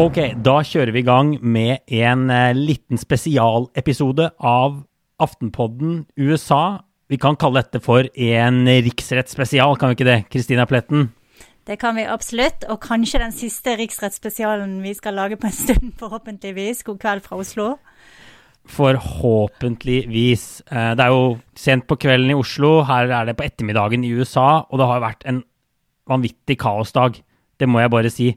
Ok, da kjører vi i gang med en eh, liten spesialepisode av Aftenpodden USA. Vi kan kalle dette for en riksrettsspesial, kan vi ikke det, Kristina Pletten? Det kan vi absolutt, og kanskje den siste riksrettsspesialen vi skal lage på en stund, forhåpentligvis. God kveld fra Oslo. Forhåpentligvis. Eh, det er jo sent på kvelden i Oslo, her er det på ettermiddagen i USA, og det har vært en vanvittig kaosdag. Det må jeg bare si.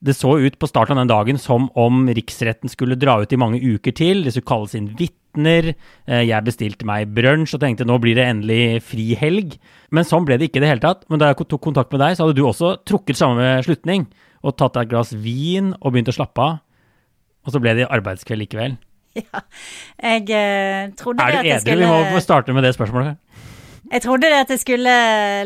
Det så ut på starten av den dagen som om riksretten skulle dra ut i mange uker til. Det skulle kalles inn vitner. Eh, jeg bestilte meg brunsj og tenkte nå blir det endelig frihelg. Men sånn ble det ikke i det hele tatt. Men da jeg tok kontakt med deg, så hadde du også trukket samme slutning og tatt deg et glass vin og begynt å slappe av. Og så ble det arbeidskveld likevel. Ja, jeg eh, trodde Er det du edru? skulle Vi må starte med det spørsmålet. Jeg trodde det at jeg skulle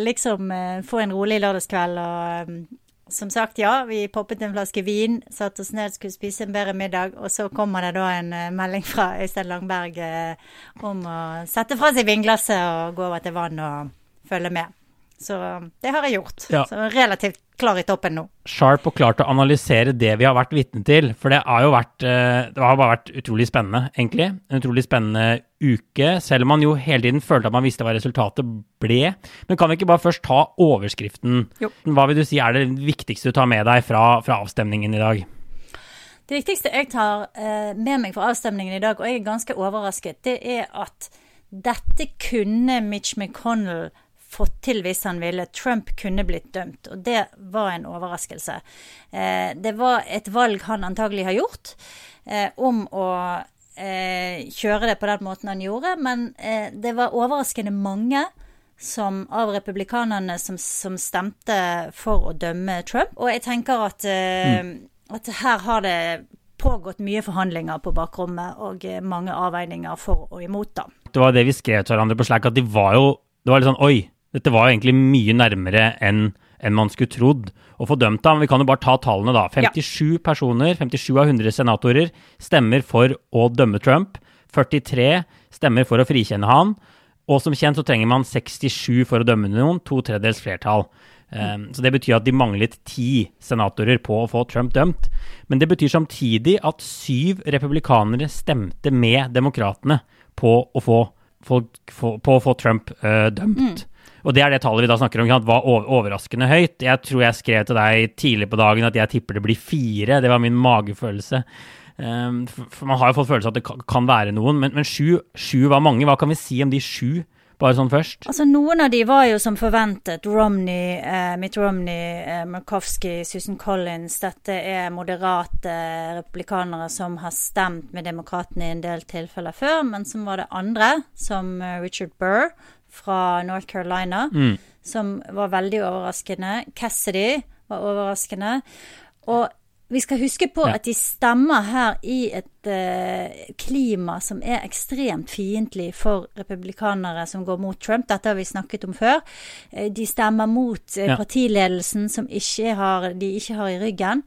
liksom eh, få en rolig lørdagskveld og um, som sagt, ja, vi poppet en flaske vin, satte oss ned, skulle spise en bedre middag, og så kommer det da en uh, melding fra Øystein Langberg uh, om å sette fra seg vinglasset og gå over til vann og følge med. Så det har jeg gjort. Ja. Så relativt klar i toppen nå. Sharp og klar til å analysere det vi har vært vitne til. For det har jo vært eh, Det har bare vært utrolig spennende, egentlig. En utrolig spennende uke. Selv om man jo hele tiden følte at man visste hva resultatet ble. Men kan vi ikke bare først ta overskriften? Jo. Hva vil du si er det viktigste du tar med deg fra, fra avstemningen i dag? Det viktigste jeg tar eh, med meg fra avstemningen i dag, og jeg er ganske overrasket, det er at dette kunne Mitch McConnell fått til hvis han ville. Trump kunne blitt dømt, og det var en overraskelse. Eh, det var et valg han antagelig har gjort eh, om å eh, kjøre det på den måten han gjorde, men det var overraskende mange som, av republikanerne som, som stemte for å dømme Trump. Og jeg tenker at, eh, at her har det pågått mye forhandlinger på bakrommet og mange avveininger for og imot, da. Det var det vi skrev til hverandre på Slack, at de var jo Det var litt sånn Oi, dette var jo egentlig mye nærmere enn enn man skulle trodd å få dømt ham. Vi kan jo bare ta tallene, da. 57 personer, 57 av 100 senatorer, stemmer for å dømme Trump. 43 stemmer for å frikjenne han. Og som kjent så trenger man 67 for å dømme noen, to tredjedels flertall. Um, så det betyr at de manglet ti senatorer på å få Trump dømt. Men det betyr samtidig at syv republikanere stemte med demokratene på å få, på å få Trump uh, dømt. Og det er det tallet vi da snakker om. sant? Var overraskende høyt. Jeg tror jeg skrev til deg tidlig på dagen at jeg tipper det blir fire. Det var min magefølelse. Um, for, man har jo fått følelse av at det kan, kan være noen, men, men sju, sju var mange. Hva kan vi si om de sju, bare sånn først? Altså Noen av de var jo som forventet. Romney, eh, Mitt Romney, eh, Murkowski, Susan Collins. Dette er moderate republikanere som har stemt med demokratene i en del tilfeller før, men som var det andre, som eh, Richard Burr fra North Carolina, som var veldig overraskende. Cassidy var overraskende. Og vi skal huske på Ja. at de stemmer her i et uh, klima som er ekstremt fiendtlig for republikanere som går mot Trump. Dette har vi snakket om før. Eh, de stemmer mot uh, partiledelsen som ikke har, de ikke har i ryggen.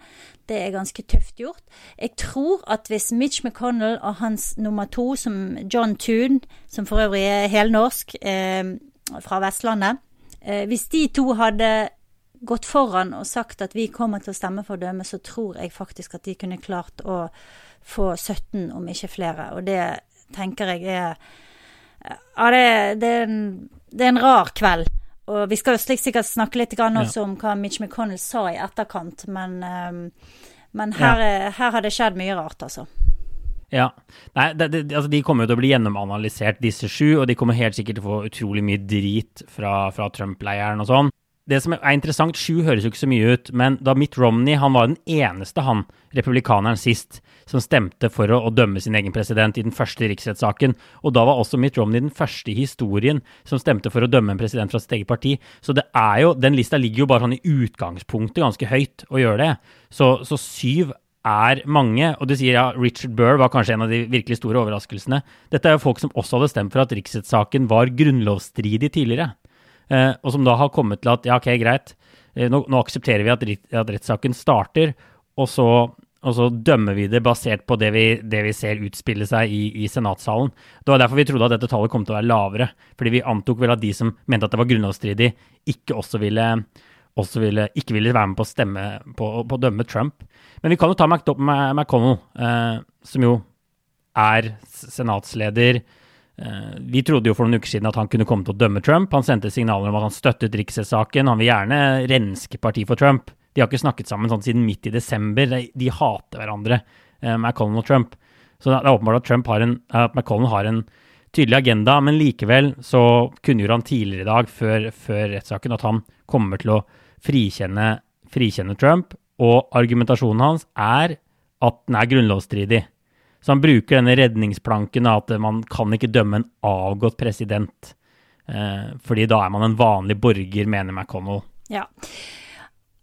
Det er ganske tøft gjort. Jeg tror at hvis Mitch McConnell og hans nummer to, som John Toon, som for øvrig er helnorsk, eh, fra Vestlandet eh, Hvis de to hadde gått foran og sagt at vi kommer til å stemme for dømme, så tror jeg faktisk at de kunne klart å få 17, om ikke flere. Og det tenker jeg er Ja, det, det, er, en, det er en rar kveld. Og vi skal jo slik sikkert snakke litt grann også om hva Mitch McConnell sa i etterkant, men, ehm, men her, ja. her har det skjedd mye rart, altså. Ja. Nei, det, det, altså de kommer jo til å bli gjennomanalysert, disse sju, og de kommer helt sikkert til å få utrolig mye drit fra, fra Trump-leiren og sånn. Det som er interessant, sju høres jo ikke så mye ut, men da Mitt Romney han var den eneste, han, republikaneren sist, som stemte for å, å dømme sin egen president i den første riksrettssaken. Og da var også Mitt Romney den første i historien som stemte for å dømme en president fra sitt eget parti. Så det er jo, den lista ligger jo bare sånn i utgangspunktet ganske høyt å gjøre det. Så, så syv er mange, og du sier ja, Richard Burr var kanskje en av de virkelig store overraskelsene. Dette er jo folk som også hadde stemt for at riksrettssaken var grunnlovsstridig tidligere. Eh, og som da har kommet til at ja, ok, greit, eh, nå, nå aksepterer vi at, at rettssaken starter, og så, og så dømmer vi det basert på det vi, det vi ser utspille seg i, i, senatssalen. Det var derfor vi trodde at dette tallet kom til å være lavere. Fordi vi antok vel at de som mente at det var grunnlovsstridig, ikke også ville, også ville, ikke ville være med på å stemme på, å dømme Trump. Men vi kan jo ta McConnell, eh, som jo er senatsleder. Eh, vi trodde jo for noen uker siden at han kunne komme til å dømme Trump. Han sendte signaler om at han støttet riksrettssaken. Han vil gjerne renske partiet for Trump. De har ikke snakket sammen sånn siden midt i desember. De, hater hverandre, McCollum og Trump. Så det er åpenbart at, Trump har en, at McCollum har en tydelig agenda, men likevel så kunngjorde han tidligere i dag, før, før rettssaken, at han kommer til å frikjenne, frikjenne Trump. Og argumentasjonen hans er at den er grunnlovsstridig. Så han bruker denne redningsplanken av at man kan ikke dømme en avgått president. Eh, fordi da er man en vanlig borger, mener McConnell. Ja.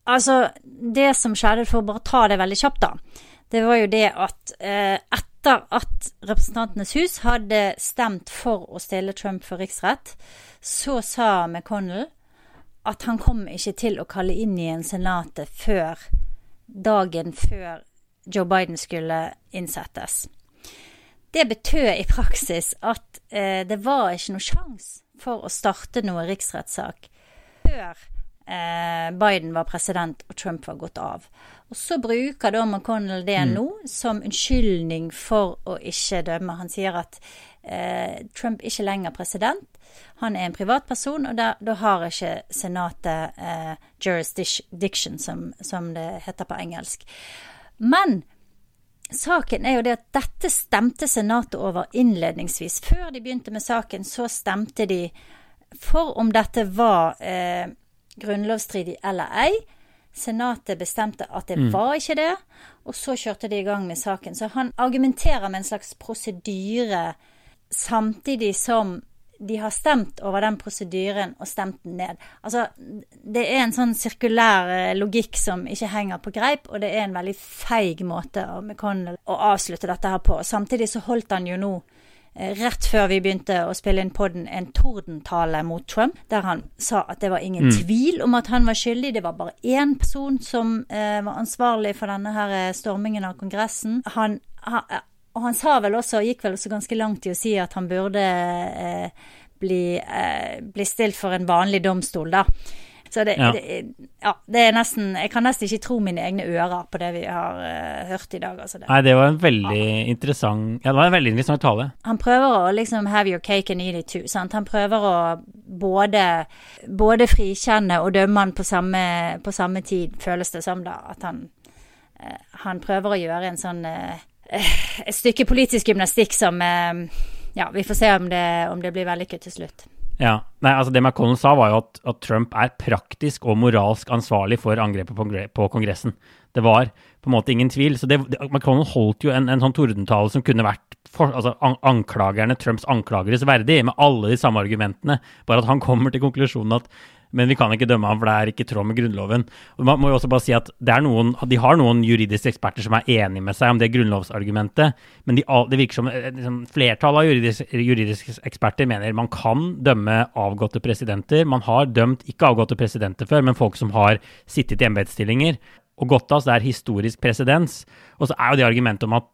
Altså, det som skjedde, for å bare ta det veldig kjapt, da, det var jo det at eh, etter at Representantenes hus hadde stemt for å stille Trump for riksrett, så sa McConnell at han kom ikke til å kalle inn igjen Senatet før dagen før Joe Biden skulle innsettes. Det betød i praksis at eh, det var ikke noe sjanse for å starte noe riksrettssak før eh, Biden var president og Trump var gått av. Og så bruker da McConnell det mm. nå som unnskyldning for å ikke dømme. Han sier at eh, Trump ikke lenger president. Han er en privatperson, og da har ikke Senatet eh, jurisdiction, som, som det heter på engelsk. Men saken er jo det at dette stemte Senatet over innledningsvis. Før de begynte med saken, så stemte de for om dette var eh, grunnlovsstridig eller ei. Senatet bestemte at det mm. var ikke det, og så kjørte de i gang med saken. Så han argumenterer med en slags prosedyre samtidig som de har stemt over den prosedyren og stemt den ned. Altså, det er en sånn sirkulær eh, logikk som ikke henger på greip, og det er en veldig feig måte av McConnell å avslutte dette her på. Samtidig så holdt han jo nå Eh, rett før vi begynte å spille inn podden, en tordentale mot Trump, der han sa at det var ingen mm. tvil om at han var skyldig. Det var bare én person som eh, var ansvarlig for denne her eh, stormingen av Kongressen. Han, han, og han sa vel også, gikk vel også ganske langt i å si at han burde eh, bli, eh, bli stilt for en vanlig domstol, da. Så det, ja. Det, ja, det, er nesten Jeg kan nesten ikke tro mine egne ører på det vi har uh, hørt i dag. Altså det. Nei, det var en veldig ja. interessant Ja, det var en veldig interessant tale. Han prøver å liksom have your cake and eat it too. Sant? Han prøver å både, både frikjenne og dømme han på samme, på samme, tid, føles det som, da. At han, uh, han prøver å gjøre en sånn uh, Et stykke politisk gymnastikk som Ja, vi får se om det, om det blir vellykket til slutt. Ja, Nei, altså Det McConnell sa, var jo at, at, Trump er praktisk og moralsk ansvarlig for angrepet på, Kongressen. Det var på en måte ingen tvil. Så det, holdt jo en, en sånn tordentale som kunne vært for, altså, an, anklagerne, Trumps anklageres verdig, med alle de samme argumentene. Bare at han kommer til konklusjonen at men vi kan ikke dømme ham, for det er ikke i tråd med Grunnloven. Og man må jo også bare si at noen, De har noen juridiske eksperter som er enige med seg om det grunnlovsargumentet, men de, det virker som eh, liksom, flertallet av juridiske, juridiske eksperter mener man kan dømme avgåtte presidenter. Man har dømt ikke avgåtte presidenter før, men folk som har sittet i embetsstillinger og godt så det er historisk presedens. Og så er jo det argumentet om at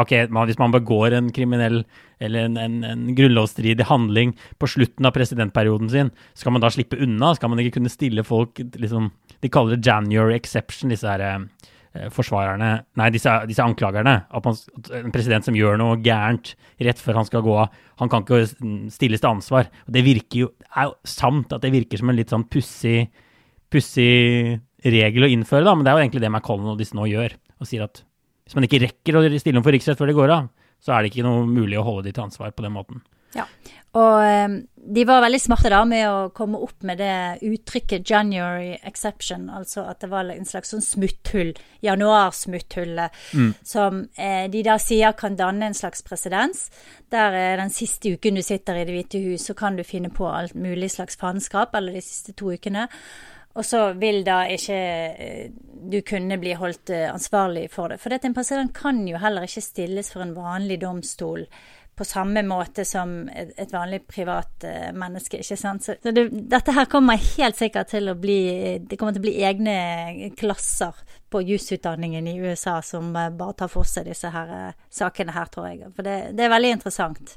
ok, man, hvis man begår en kriminell eller en, en, en, grunnlovsstridig handling på slutten av presidentperioden sin, skal man da slippe unna? Skal man ikke kunne stille folk liksom, De kaller det January exception, disse her eh, forsvarerne Nei, disse, disse anklagerne. At, man, en president som gjør noe gærent rett før han skal gå av, han kan ikke stilles til ansvar. Og det virker jo, er jo sant at det virker som en litt sånn pussig regel å innføre, da, men det er jo egentlig det McCollum og disse nå gjør, og sier at hvis man ikke rekker å stille dem for riksrett før det går av, så er det ikke noe mulig å holde de til ansvar på den måten. Ja, og um, de var veldig smarte da med å komme opp med det uttrykket 'January exception', altså at det var en slags sånn smutthull, januarsmutthullet, mm. som eh, de da sier kan danne en slags presedens. Der eh, den siste uken du sitter i Det hvite hus, så kan du finne på alt mulig slags faenskap, eller de siste to ukene. Og så vil da ikke eh, du kunne bli holdt eh, ansvarlig for det. For dette, en president kan jo heller ikke stilles for en vanlig domstol på samme måte som et, vanlig privat uh, menneske, ikke sant. Så, det, dette her kommer helt sikkert til å bli Det kommer til å bli egne klasser på jusutdanningen i USA som bare tar for seg disse her sakene her, tror jeg. For det, det er veldig interessant.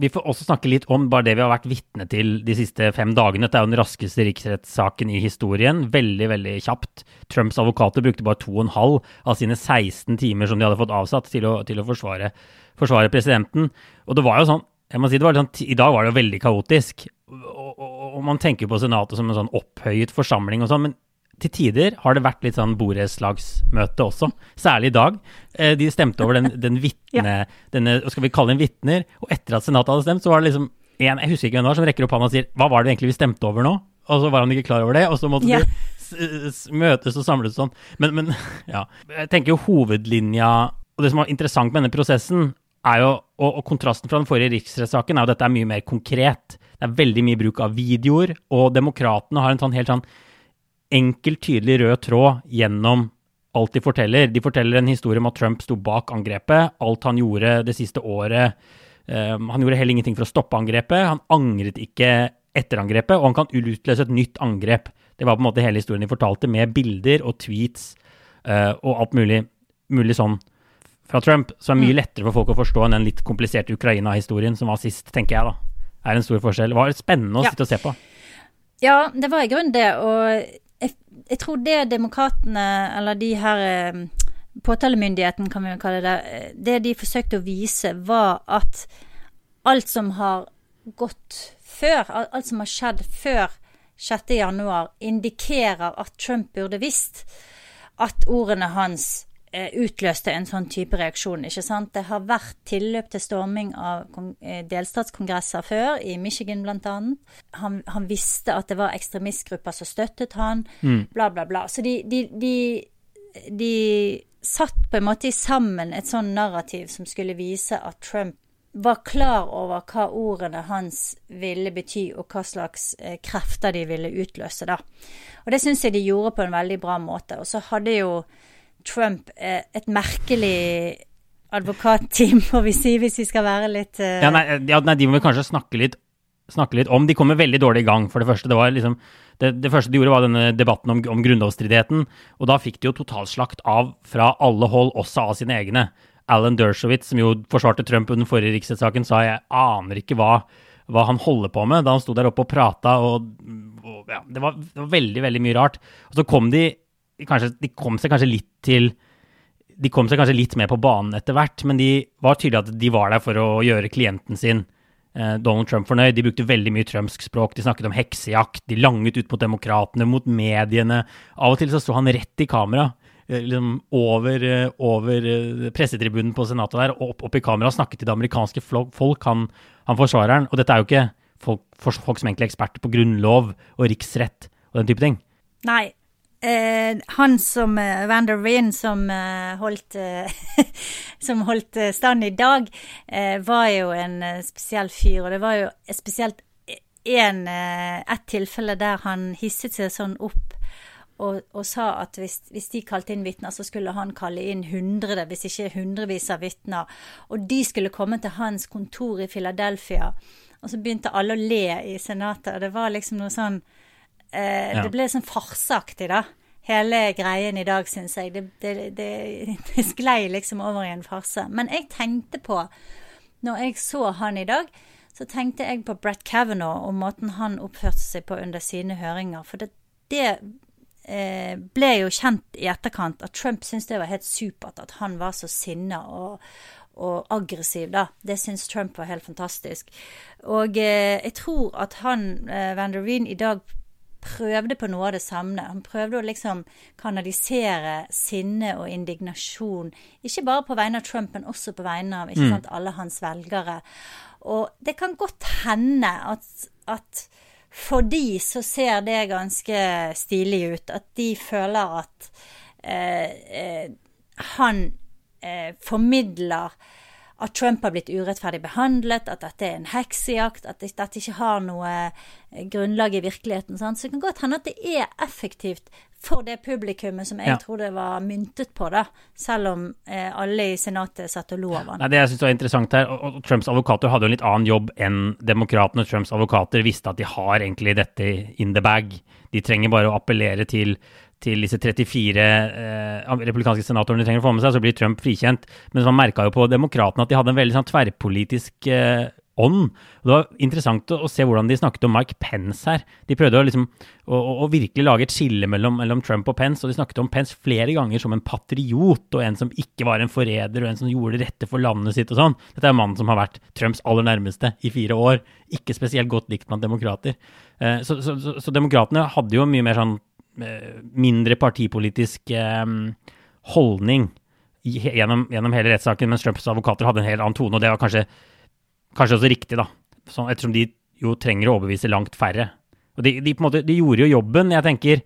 Vi får også snakke litt om bare det vi har vært vitne til de siste fem dagene. Dette er jo den raskeste riksrettssaken i historien. Veldig, veldig kjapt. Trumps advokater brukte bare to og en halv av sine 16 timer som de hadde fått avsatt til å, til å forsvare, forsvare, presidenten. Og det var jo sånn, jeg må si det var sånn, I dag var det jo veldig kaotisk. Og, og, og man tenker på Senatet som en sånn opphøyet forsamling og sånn, men til tider har det vært litt sånn borettslagsmøte også, særlig i dag. Eh, de stemte over den, den vitne, denne, skal vi kalle den vitner, og etter at Senatet hadde stemt, så var det liksom en, jeg husker ikke hvem det var, som rekker opp hånda og sier hva var det egentlig vi stemte over nå? Og så var han ikke klar over det, og så måtte ja. de møtes og samles sånn. Men, men ja, jeg tenker jo hovedlinja, og det som var interessant med denne prosessen, er jo, og, og kontrasten fra den forrige riksrettssaken er jo at dette er mye mer konkret. Det er veldig mye bruk av videoer, og demokratene har en sånn helt sånn enkel, tydelig rød tråd gjennom alt de forteller. De forteller en historie om at Trump sto bak angrepet. Alt han gjorde det siste året. Um, han gjorde heller ingenting for å stoppe angrepet. Han angret ikke etter angrepet, og han kan utløse et nytt angrep. Det var på en måte hele historien de fortalte, med bilder og tweets uh, og alt mulig, mulig sånn fra Trump. Så det er mye mm. lettere for folk å forstå enn den litt kompliserte Ukraina-historien som var sist, tenker jeg, da. Er en stor forskjell. Det var spennende å ja. sitte og se på. Ja, det var i grunnen det. Og jeg tror det demokratene, eller de her eh, Påtalemyndigheten, kan vi jo kalle det. Eh, det de forsøkte å vise, var at alt som har gått før, alt som har skjedd før 6.1, indikerer at Trump burde visst at ordene hans utløste en sånn type reaksjon. ikke sant? Det har vært tilløp til storming av eh, delstatskongresser før, i Michigan bl.a. Han, han visste at det var ekstremistgrupper som støttet han, mm. bla, bla, bla. Så de, de, de, de satt på en måte sammen et sånn narrativ som skulle vise at Trump var klar over hva ordene hans ville bety, og hva slags eh, krefter de ville utløse, da. Og det syns jeg de gjorde på en veldig bra måte. Og så hadde jo Trump et merkelig advokatteam, får vi si, hvis vi skal være litt uh... ja, nei, ja, nei, de må vi kanskje snakke litt, snakke litt, om. De kommer veldig dårlig i gang, for det første. Det, var liksom, det, det første de gjorde, var denne debatten om, om grunnlovsstridigheten. Og da fikk de jo totalslakt av fra alle hold, også av sine egne. Alan Dershowitz, som jo forsvarte Trump under forrige riksrettssaken, sa jeg aner ikke hva, hva, han holder på med, da han sto der oppe og prata. Og, og ja, det, var, det var veldig, veldig mye rart. Og så kom de kanskje, de kom seg kanskje litt til De kom seg kanskje litt mer på banen etter hvert, men de var tydelige at de var der for å gjøre klienten sin, eh, Donald Trump, fornøyd. De brukte veldig mye trumsk språk. De snakket om heksejakt. De langet ut mot demokratene, mot mediene. Av og til så sto han rett i kamera. Eh, liksom over, eh, over pressetribunen på Senatet der, opp, opp i kamera og snakket til det amerikanske folk, han, han forsvareren. Og dette er jo ikke folk, folk som egentlig er eksperter på grunnlov og riksrett og den type ting. Nei, Eh, han som eh, Vander Wien, som eh, holdt, eh, som holdt eh, stand i dag, eh, var jo en spesiell fyr. Og det var jo spesielt en, et tilfelle der han hisset seg sånn opp og, og sa at hvis, hvis, de kalte inn vitner, så skulle han kalle inn hundre, hvis ikke hundrevis av vitner. Og de skulle komme til hans kontor i Philadelphia. Og så begynte alle å le i Senatet. Og det var liksom noe sånn Eh, ja. Det ble sånn farseaktig, da. Hele greien i dag, syns jeg. Det, det, det, det, sklei liksom over i en farse. Men jeg tenkte på, når jeg så han i dag, så tenkte jeg på Brett Kavanaugh og måten han oppførte seg på under sine høringer. For det, det eh, ble jo kjent i etterkant at Trump syntes det var helt supert at han var så sinna og, og aggressiv, da. Det syns Trump var helt fantastisk. Og eh, jeg tror at han, eh, Van der Veen i dag prøvde på noe av det samme. Han prøvde å liksom kanalisere sinne og indignasjon, ikke bare på vegne av Trump, men også på vegne av ikke sant, alle hans velgere. Og det kan godt hende at, at for de så ser det ganske stilig ut. At de føler at eh, eh, han eh, formidler at Trump har blitt urettferdig behandlet, at dette er en heksejakt, at dette ikke har noe eh, grunnlag i virkeligheten. Sant? Så det kan godt hende at det er effektivt for det publikummet som jeg Ja. tror det var myntet på, da. Selv om eh, alle i Senatet satt og lo av han. Nei, det jeg synes var interessant her, og, og Trumps advokater hadde jo en litt annen jobb enn demokratene. Trumps advokater visste at de har egentlig dette in the bag. De trenger bare å appellere til, til disse 34 eh, republikanske senatorene de trenger å få med seg, så blir Trump frikjent. Men man merka jo på demokratene at de hadde en veldig sånn tverrpolitisk eh, ånd. Og Det var interessant å, å se hvordan de snakket om Mike Pence her. De prøvde å, liksom, å, å, virkelig lage et skille mellom, mellom Trump og Pence, og de snakket om Pence flere ganger som en patriot, og en som ikke var en forræder, og en som gjorde det rette for landet sitt og sånn. Dette er mannen som har vært Trumps aller nærmeste i fire år. Ikke spesielt godt likt blant demokrater. Eh, Så, så, så, så demokratene hadde jo mye mer sånn mindre partipolitisk eh, holdning gjennom, gjennom hele rettssaken, mens Trumps advokater hadde en helt annen tone, og det var kanskje Kanskje også riktig, da, Så, ettersom de jo trenger å overbevise langt færre. Og de, de, måte, de gjorde jo jobben. Jeg tenker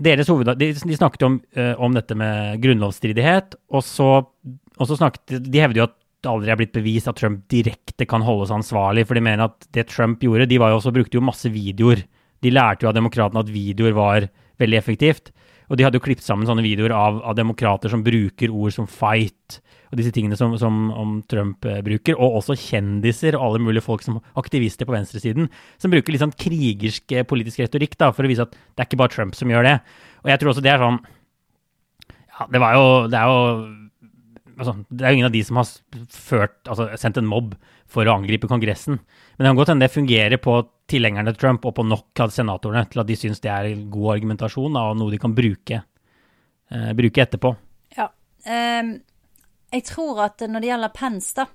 deres hoved, de, de snakket om, uh, om dette med grunnlovsstridighet, og så, og så snakket De hevder jo at det aldri er blitt bevist at Trump direkte kan holdes ansvarlig, for de mener at det Trump gjorde De var jo også, brukte jo masse videoer. De lærte jo av demokratene at videoer var veldig effektivt. Og de hadde jo klippet sammen sånne videoer av, av demokrater som bruker ord som fight og disse tingene som, som om Trump eh, bruker, og også kjendiser og alle mulige folk som aktivister på venstresiden, som bruker litt sånn krigersk eh, politisk retorikk da, for å vise at det er ikke bare Trump som gjør det. Og jeg tror også det er sånn Ja, det jo Det er jo altså, det er jo ingen av de som har ført, altså, sendt en mobb for å angripe Kongressen. Men det kan godt hende det fungerer på tilhengerne til Trump og på nok av senatorene til at de syns det er god argumentasjon da, og noe de kan bruke, eh, bruke etterpå. Ja. ehm, jeg tror at når det gjelder Pence, da,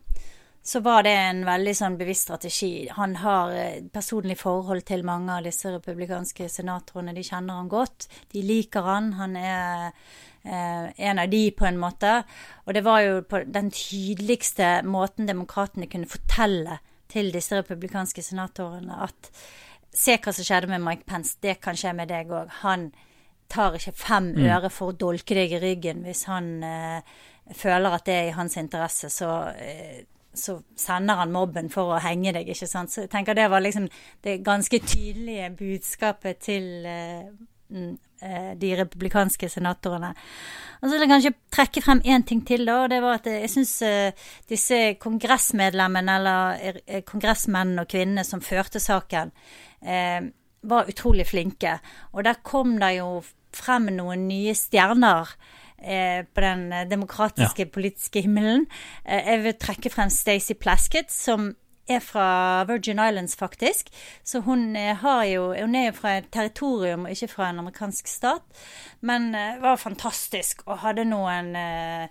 så var det en veldig sånn bevisst strategi. Han har eh, personlig forhold til mange av disse republikanske senatorene. De kjenner han godt. De liker han. Han er eh, en av de, på en måte. Og det var jo på den tydeligste måten demokratene kunne fortelle til disse republikanske senatorene at Se hva som skjedde med Mike Pence. Det kan skje med deg òg. Han tar ikke fem øre for å dolke deg i ryggen hvis han eh, føler at det er i hans interesse. Så, eh, så sender han mobben for å henge deg, ikke sant. Så jeg tenker det var liksom det ganske tydelige budskapet til eh, mm, eh, de republikanske senatorene. Og så vil jeg kanskje trekke frem én ting til, da. og Det var at jeg syns disse kongressmedlemmene, eller eh, kongressmennene og -kvinnene som førte saken, eh, var utrolig flinke. Og der kom det jo frem noen nye stjerner eh, på den demokratiske demokratiske politiske himmelen. Eh, jeg vil trekke frem Stacey Plaskett, som er fra Virgin Islands, faktisk. Så hun, eh, har jo, hun er jo fra et territorium, og ikke fra en amerikansk stat. Men uh, var fantastisk og hadde noen uh,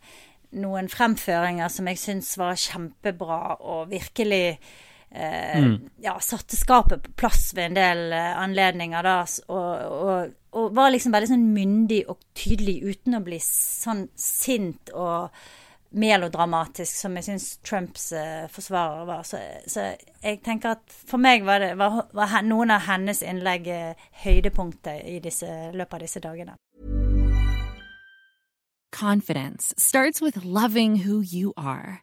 noen fremføringer som jeg syns var kjempebra, og virkelig eh, ja, satte skapet på plass ved en del anledninger. Da, og, og, og var liksom veldig sånn myndig og tydelig uten å bli sånn sint og melodramatisk som jeg syns Trumps eh, forsvarer var. Så, så jeg tenker at for meg var, det, var, var noen av hennes innlegg eh, høydepunktet i disse, løpet av disse dagene. Confidence starts with loving who you are.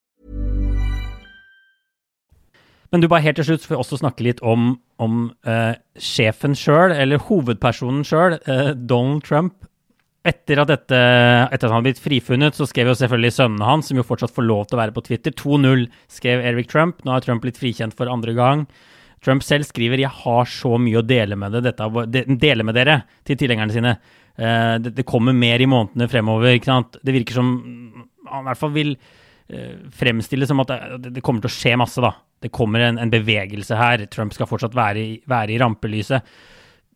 Men du, bare helt til slutt får vi også snakke litt om, om eh, sjefen sjøl, eller hovedpersonen sjøl, eh, Donald Trump. Etter at, dette, etter at han har blitt frifunnet, så skrev jo selvfølgelig sønnene hans, som jo fortsatt får lov til å være på Twitter. 2-0 skrev Eric Trump. Nå har Trump blitt frikjent for andre gang. Trump selv skriver 'Jeg har så mye å dele med, det, dette, dele med dere' til tilhengerne sine. Eh, det, det, kommer mer i månedene fremover. ikke sant? Det virker som han i hvert fall vil eh, fremstille som at det, kommer til å skje masse, da. Det kommer en, en bevegelse her. Trump skal fortsatt være i, være i rampelyset.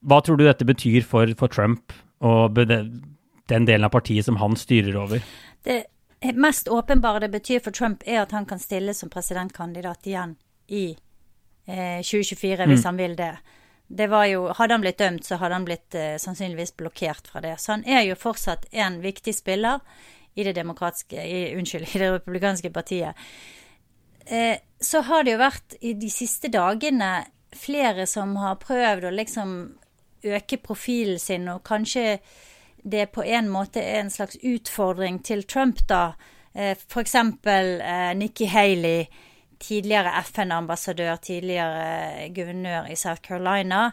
Hva tror du dette betyr for, for Trump og den delen av partiet som han styrer over? Det mest åpenbare det betyr for Trump, er at han kan stille som presidentkandidat igjen i eh, 2024, hvis mm. han vil det. Det var jo, Hadde han blitt dømt, så hadde han blitt eh, sannsynligvis blokkert fra det. Så han er jo fortsatt en viktig spiller i det demokratiske, i, unnskyld, i det republikanske partiet. Eh, så har det jo vært i de siste dagene flere som har prøvd å liksom øke profilen sin, og kanskje det på en måte er en slags utfordring til Trump, da. Eh, F.eks. Eh, Nikki Haley, tidligere FN-ambassadør, tidligere guvernør i South Carolina.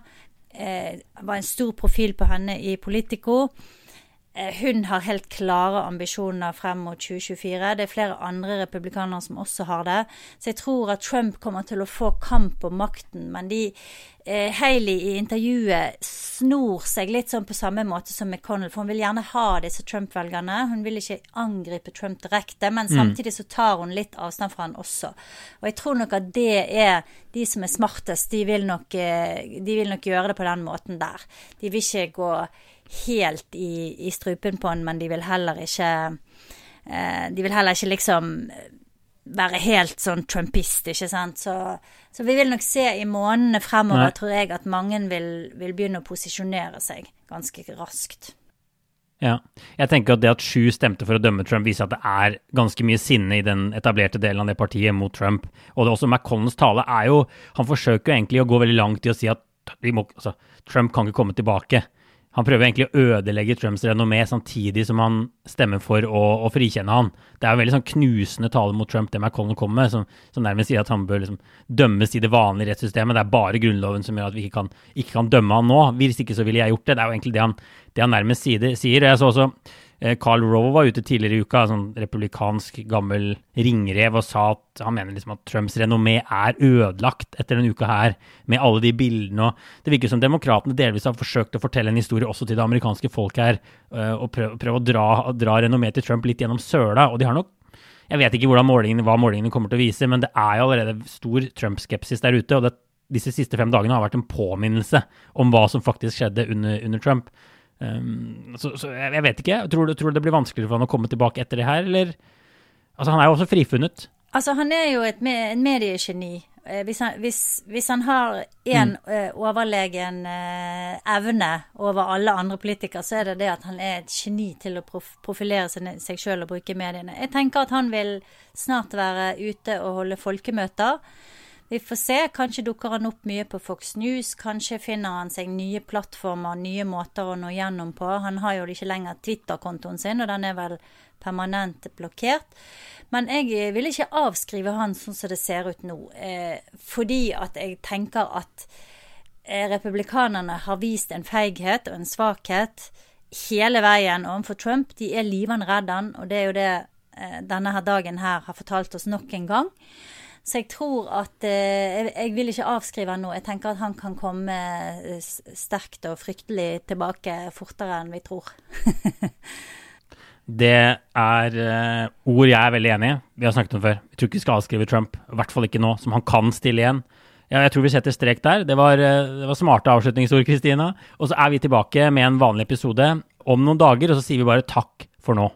Eh, var en stor profil på henne i Politico. Eh, hun har helt klare ambisjoner frem mot 2024. Det er flere andre republikanere som også har det. Så jeg tror at Trump kommer til å få kamp om makten. Men de, eh, Haley i intervjuet snor seg litt sånn på samme måte som McConnell. For hun vil gjerne ha disse Trump-velgerne. Hun vil ikke angripe Trump direkte, men mm. samtidig så tar hun litt avstand fra han også. Og jeg tror nok at det er de som er smartest, de vil nok, eh, de vil nok gjøre det på den måten der. De vil ikke gå helt i, i strupen på han, men de vil heller ikke eh, De vil heller ikke liksom være helt sånn trumpist, ikke sant. Så, så vi vil nok se i månedene fremover, Nei. tror jeg, at mange vil, vil begynne å posisjonere seg ganske raskt. Ja. Jeg tenker at det at sju stemte for å dømme Trump, viser at det er ganske mye sinne i den etablerte delen av det partiet mot Trump. Og det er også McConnells tale er jo Han forsøker jo egentlig å gå veldig langt i å si at må, altså, Trump kan ikke komme tilbake han prøver egentlig å ødelegge Trumps renommé samtidig som han stemmer for å, å frikjenne han. Det er en veldig sånn knusende tale mot Trump, det McConnell kommer med, som, som nærmest sier at han bør liksom dømmes i det vanlige rettssystemet. Det er bare Grunnloven som gjør at vi ikke kan, ikke kan dømme han nå. Hvis ikke så ville jeg gjort det. Det er jo egentlig det han, det han nærmest sier. Jeg så også Carl Rowe var ute tidligere i uka, sånn republikansk gammel ringrev, og sa at han mener liksom at Trumps renommé er ødelagt etter denne uka her, med alle de bildene. og Det virker som demokratene delvis har forsøkt å fortelle en historie også til det amerikanske folk her, eh, og prøve, prøv å dra, dra renommeet til Trump litt gjennom søla. og de har nok jeg vet ikke målingene, hva målingene kommer til å vise, men det er jo allerede stor Trump-skepsis der ute. og det, disse siste fem dagene har vært en påminnelse om hva som faktisk skjedde under, under Trump. Um, så, så, jeg vet ikke. Tror du, tror du, det blir vanskeligere for han å komme tilbake etter det her, eller? Altså, han er jo også frifunnet. Altså, han er jo et me en mediegeni. Eh, hvis han, hvis, hvis han har én mm. uh, overlegen uh, evne over alle andre politikere, så er det det at han er et geni til å prof profilere seg sjøl og bruke mediene. Jeg tenker at han vil snart være ute og holde folkemøter. Vi får se. Kanskje dukker han opp mye på Fox News. Kanskje finner han seg nye plattformer, nye måter å nå gjennom på. Han har jo ikke lenger Twitter-kontoen sin, og den er vel permanent blokkert. Men jeg vil ikke avskrive han sånn som det ser ut nå, eh, fordi at jeg tenker at eh, republikanerne har vist en feighet og en svakhet hele veien overfor Trump. De er livende redd han, og det er jo det eh, denne her dagen her har fortalt oss nok en gang. Så jeg tror at eh, Jeg vil ikke avskrive han nå. Jeg tenker at han kan komme eh, sterkt og fryktelig tilbake fortere enn vi tror. det er uh, ord jeg er veldig enig i. Vi har snakket om før. Jeg tror ikke vi skal avskrive Trump, i hvert fall ikke nå, som han kan stille igjen. Ja, jeg tror vi setter strek der. Det var, det var smarte avslutningsord, Kristina. Og så er vi tilbake med en vanlig episode om noen dager, og så sier vi bare takk for nå.